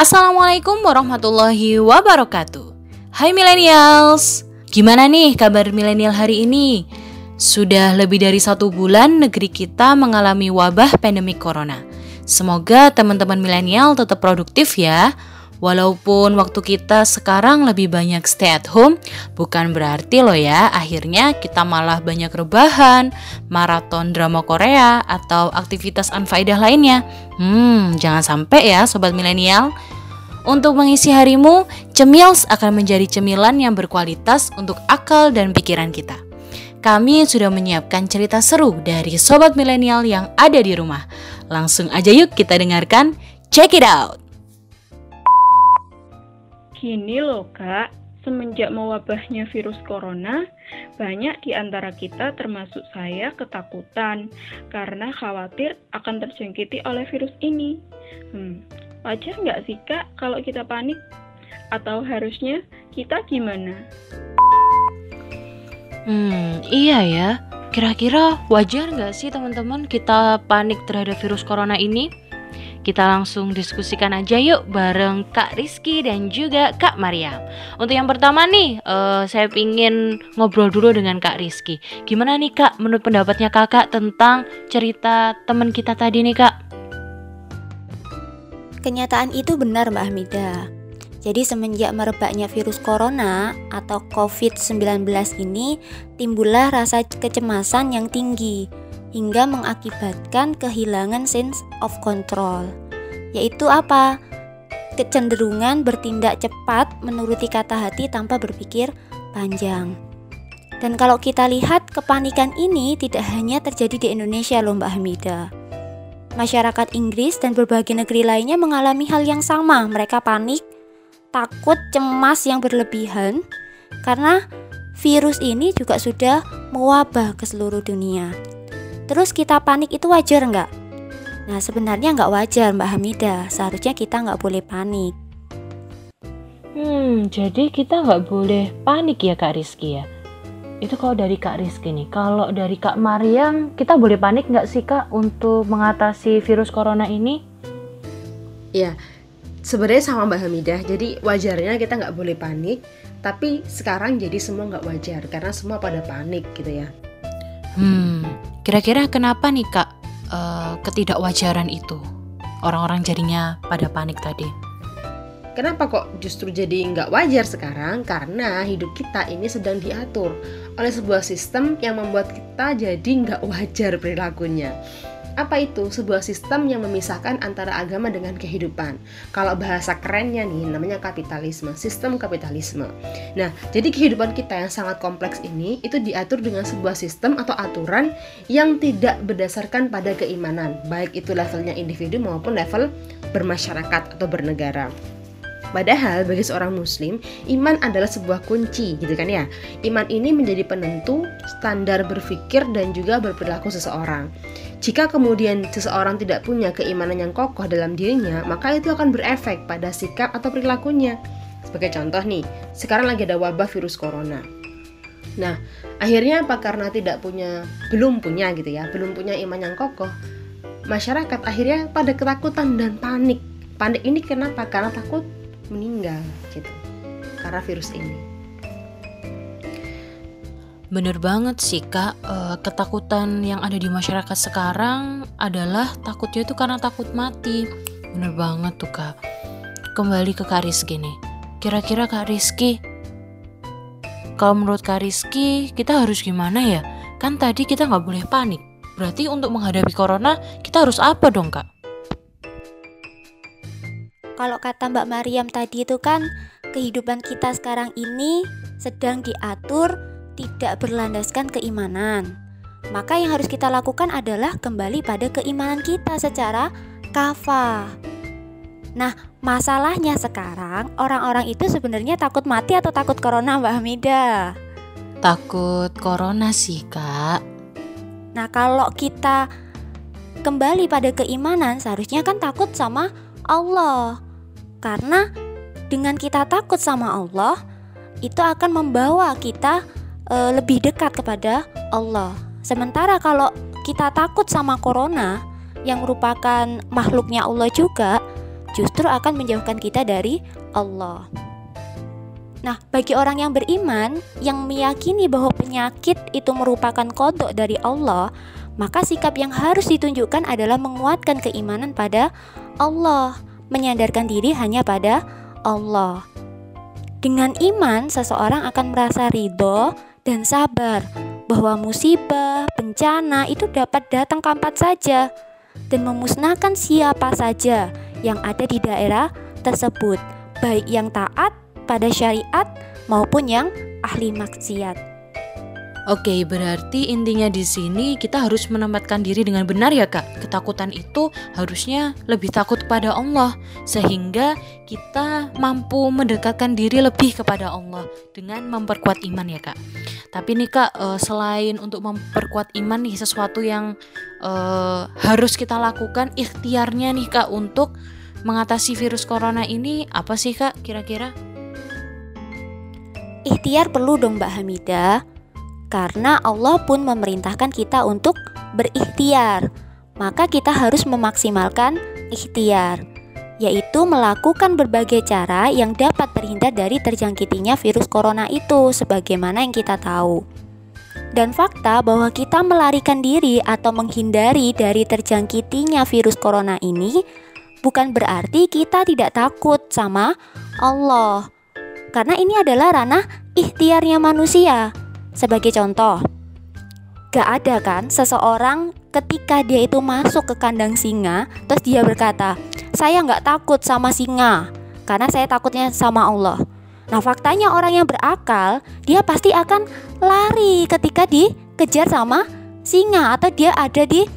Assalamualaikum warahmatullahi wabarakatuh. Hai millennials, gimana nih kabar milenial hari ini? Sudah lebih dari satu bulan negeri kita mengalami wabah pandemi corona. Semoga teman-teman milenial tetap produktif ya. Walaupun waktu kita sekarang lebih banyak stay at home, bukan berarti loh ya akhirnya kita malah banyak rebahan, maraton drama Korea, atau aktivitas unfaedah lainnya. Hmm, jangan sampai ya sobat milenial. Untuk mengisi harimu, Cemils akan menjadi cemilan yang berkualitas untuk akal dan pikiran kita. Kami sudah menyiapkan cerita seru dari sobat milenial yang ada di rumah. Langsung aja yuk kita dengarkan. Check it out! Gini loh kak, semenjak mewabahnya virus corona, banyak di antara kita termasuk saya ketakutan karena khawatir akan terjangkiti oleh virus ini. Hmm, wajar nggak sih kak kalau kita panik? Atau harusnya kita gimana? Hmm, iya ya. Kira-kira wajar nggak sih teman-teman kita panik terhadap virus corona ini? Kita langsung diskusikan aja yuk bareng Kak Rizky dan juga Kak Maria. Untuk yang pertama nih, uh, saya ingin ngobrol dulu dengan Kak Rizky. Gimana nih Kak, menurut pendapatnya Kakak tentang cerita teman kita tadi nih Kak? Kenyataan itu benar Mbak Hamida. Jadi semenjak merebaknya virus corona atau COVID-19 ini, timbullah rasa kecemasan yang tinggi hingga mengakibatkan kehilangan sense of control. Yaitu apa? Kecenderungan bertindak cepat menuruti kata hati tanpa berpikir panjang. Dan kalau kita lihat kepanikan ini tidak hanya terjadi di Indonesia loh Mbak Hamida. Masyarakat Inggris dan berbagai negeri lainnya mengalami hal yang sama. Mereka panik takut, cemas yang berlebihan karena virus ini juga sudah mewabah ke seluruh dunia. Terus kita panik itu wajar nggak? Nah sebenarnya nggak wajar Mbak Hamida, seharusnya kita nggak boleh panik. Hmm, jadi kita nggak boleh panik ya Kak Rizky ya? Itu kalau dari Kak Rizky nih, kalau dari Kak Mariam, kita boleh panik nggak sih Kak untuk mengatasi virus corona ini? Ya, sebenarnya sama Mbak Hamidah jadi wajarnya kita nggak boleh panik tapi sekarang jadi semua nggak wajar karena semua pada panik gitu ya hmm kira-kira kenapa nih kak uh, ketidakwajaran itu orang-orang jadinya pada panik tadi Kenapa kok justru jadi nggak wajar sekarang? Karena hidup kita ini sedang diatur oleh sebuah sistem yang membuat kita jadi nggak wajar perilakunya. Apa itu? Sebuah sistem yang memisahkan antara agama dengan kehidupan. Kalau bahasa kerennya nih namanya kapitalisme, sistem kapitalisme. Nah, jadi kehidupan kita yang sangat kompleks ini itu diatur dengan sebuah sistem atau aturan yang tidak berdasarkan pada keimanan, baik itu levelnya individu maupun level bermasyarakat atau bernegara. Padahal bagi seorang muslim, iman adalah sebuah kunci gitu kan ya. Iman ini menjadi penentu standar berpikir dan juga berperilaku seseorang. Jika kemudian seseorang tidak punya keimanan yang kokoh dalam dirinya, maka itu akan berefek pada sikap atau perilakunya. Sebagai contoh nih, sekarang lagi ada wabah virus corona. Nah, akhirnya apa karena tidak punya belum punya gitu ya, belum punya iman yang kokoh, masyarakat akhirnya pada ketakutan dan panik. Panik ini kenapa? Karena takut meninggal gitu karena virus ini. Bener banget sih kak, e, ketakutan yang ada di masyarakat sekarang adalah takutnya itu karena takut mati. Bener banget tuh kak. Kembali ke Kak Rizky nih. Kira-kira Kak Rizky, kalau menurut Kak Rizky, kita harus gimana ya? Kan tadi kita nggak boleh panik. Berarti untuk menghadapi corona, kita harus apa dong kak? Kalau kata Mbak Mariam tadi itu kan kehidupan kita sekarang ini sedang diatur tidak berlandaskan keimanan. Maka yang harus kita lakukan adalah kembali pada keimanan kita secara kafah. Nah, masalahnya sekarang orang-orang itu sebenarnya takut mati atau takut corona, Mbak Hamida? Takut corona sih, Kak. Nah, kalau kita kembali pada keimanan, seharusnya kan takut sama Allah. Karena dengan kita takut sama Allah, itu akan membawa kita e, lebih dekat kepada Allah. Sementara kalau kita takut sama corona yang merupakan makhluknya Allah juga, justru akan menjauhkan kita dari Allah. Nah, bagi orang yang beriman yang meyakini bahwa penyakit itu merupakan kodok dari Allah, maka sikap yang harus ditunjukkan adalah menguatkan keimanan pada Allah, menyadarkan diri hanya pada Allah. Dengan iman, seseorang akan merasa ridho dan sabar bahwa musibah, bencana itu dapat datang kapan saja dan memusnahkan siapa saja yang ada di daerah tersebut, baik yang taat pada syariat maupun yang ahli maksiat. Oke, berarti intinya di sini kita harus menempatkan diri dengan benar ya kak. Ketakutan itu harusnya lebih takut kepada Allah sehingga kita mampu mendekatkan diri lebih kepada Allah dengan memperkuat iman ya kak. Tapi nih kak, eh, selain untuk memperkuat iman nih sesuatu yang uh, harus kita lakukan ikhtiarnya nih kak untuk mengatasi virus corona ini apa sih kak kira-kira? Ikhtiar perlu dong Mbak Hamidah Karena Allah pun memerintahkan kita untuk berikhtiar. Maka kita harus memaksimalkan ikhtiar Yaitu melakukan berbagai cara yang dapat terhindar dari terjangkitinya virus corona itu Sebagaimana yang kita tahu. Dan fakta bahwa kita melarikan diri atau menghindari dari terjangkitinya virus corona ini bukan berarti kita tidak takut sama Allah. Karena ini adalah ranah ikhtiarnya manusia. Sebagai contoh, gak ada kan seseorang ketika dia itu masuk ke kandang singa, terus dia berkata, saya nggak takut sama singa, karena saya takutnya sama Allah. Nah faktanya orang yang berakal, dia pasti akan lari ketika dikejar sama singa atau dia ada di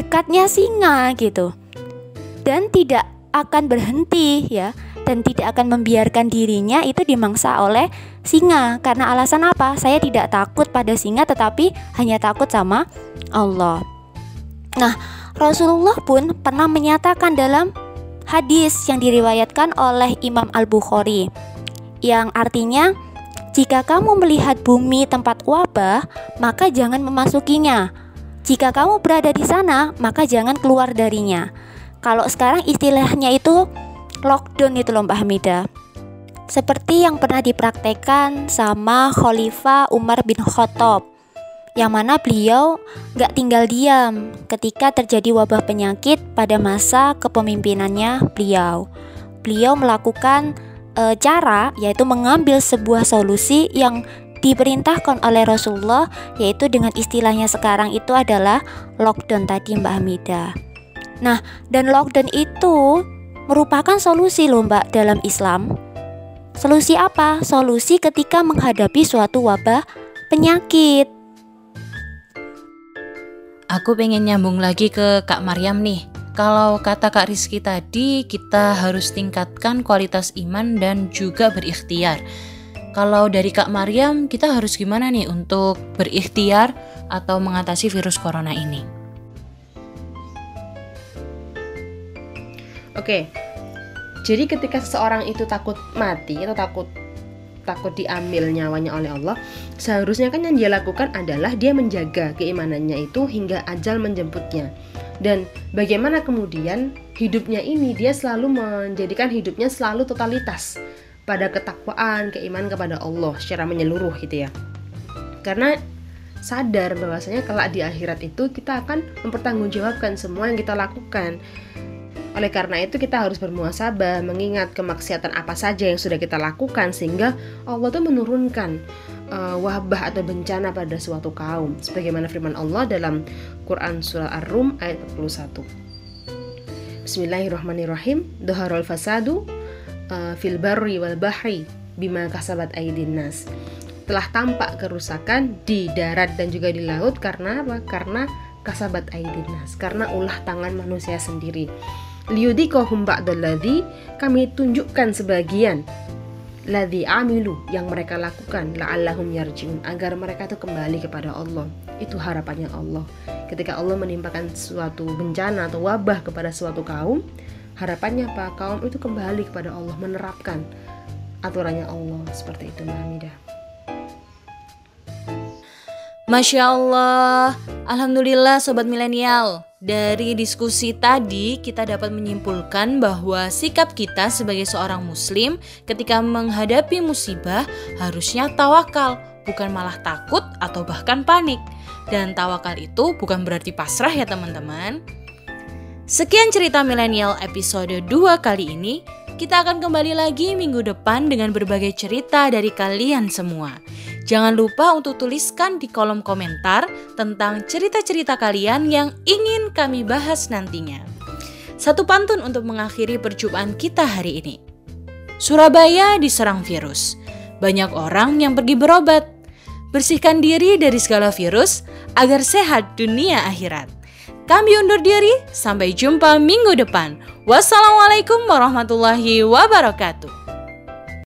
dekatnya singa gitu. Dan tidak akan berhenti ya dan tidak akan membiarkan dirinya itu dimangsa oleh singa. Karena alasan apa? Saya tidak takut pada singa tetapi hanya takut sama Allah. Nah, Rasulullah pun pernah menyatakan dalam hadis yang diriwayatkan oleh Imam Al-Bukhari yang artinya jika kamu melihat bumi tempat wabah, maka jangan memasukinya. Jika kamu berada di sana, maka jangan keluar darinya. Kalau sekarang istilahnya itu lockdown itu loh Mbak Hamida seperti yang pernah dipraktekkan sama Khalifah Umar bin Khattab yang mana beliau gak tinggal diam ketika terjadi wabah penyakit pada masa kepemimpinannya beliau. Beliau melakukan e, cara yaitu mengambil sebuah solusi yang diperintahkan oleh Rasulullah yaitu dengan istilahnya sekarang itu adalah lockdown tadi Mbak Hamida. Nah, dan lockdown itu merupakan solusi loh Mbak dalam Islam. Solusi apa? Solusi ketika menghadapi suatu wabah penyakit. Aku pengen nyambung lagi ke Kak Maryam nih. Kalau kata Kak Rizky tadi, kita harus tingkatkan kualitas iman dan juga berikhtiar. Kalau dari Kak Maryam, kita harus gimana nih untuk berikhtiar atau mengatasi virus corona ini? Oke. Jadi ketika seseorang itu takut mati atau takut takut diambil nyawanya oleh Allah, seharusnya kan yang dia lakukan adalah dia menjaga keimanannya itu hingga ajal menjemputnya. Dan bagaimana kemudian hidupnya ini dia selalu menjadikan hidupnya selalu totalitas pada ketakwaan, keimanan kepada Allah secara menyeluruh gitu ya. Karena sadar bahwasanya kalau di akhirat itu kita akan mempertanggungjawabkan semua yang kita lakukan oleh karena itu kita harus bermuasabah mengingat kemaksiatan apa saja yang sudah kita lakukan sehingga Allah itu menurunkan uh, wabah atau bencana pada suatu kaum sebagaimana firman Allah dalam Quran surah Ar-Rum ayat 41. Bismillahirrahmanirrahim. Dhaharul fasadu uh, fil barri wal bahri bima kasabat aydin nas. Telah tampak kerusakan di darat dan juga di laut karena apa? Karena kasabat aydin nas, karena ulah tangan manusia sendiri liyudikohum ba'dalladhi kami tunjukkan sebagian ladhi amilu yang mereka lakukan la'allahum yarjiun agar mereka itu kembali kepada Allah. Itu harapannya Allah. Ketika Allah menimpakan suatu bencana atau wabah kepada suatu kaum harapannya apa? Kaum itu kembali kepada Allah menerapkan aturannya Allah. Seperti itu Mbak Masya Allah, Alhamdulillah Sobat Milenial Dari diskusi tadi, kita dapat menyimpulkan bahwa sikap kita sebagai seorang Muslim ketika menghadapi musibah harusnya tawakal, bukan malah takut atau bahkan panik. Dan tawakal itu bukan berarti pasrah, ya, teman-teman. Sekian cerita milenial episode 2 kali ini. Kita akan kembali lagi minggu depan dengan berbagai cerita dari kalian semua. Jangan lupa untuk tuliskan di kolom komentar tentang cerita-cerita kalian yang ingin kami bahas nantinya. Satu pantun untuk mengakhiri perjumpaan kita hari ini. Surabaya diserang virus. Banyak orang yang pergi berobat. Bersihkan diri dari segala virus agar sehat dunia akhirat. Kami undur diri, sampai jumpa minggu depan. Wassalamualaikum warahmatullahi wabarakatuh.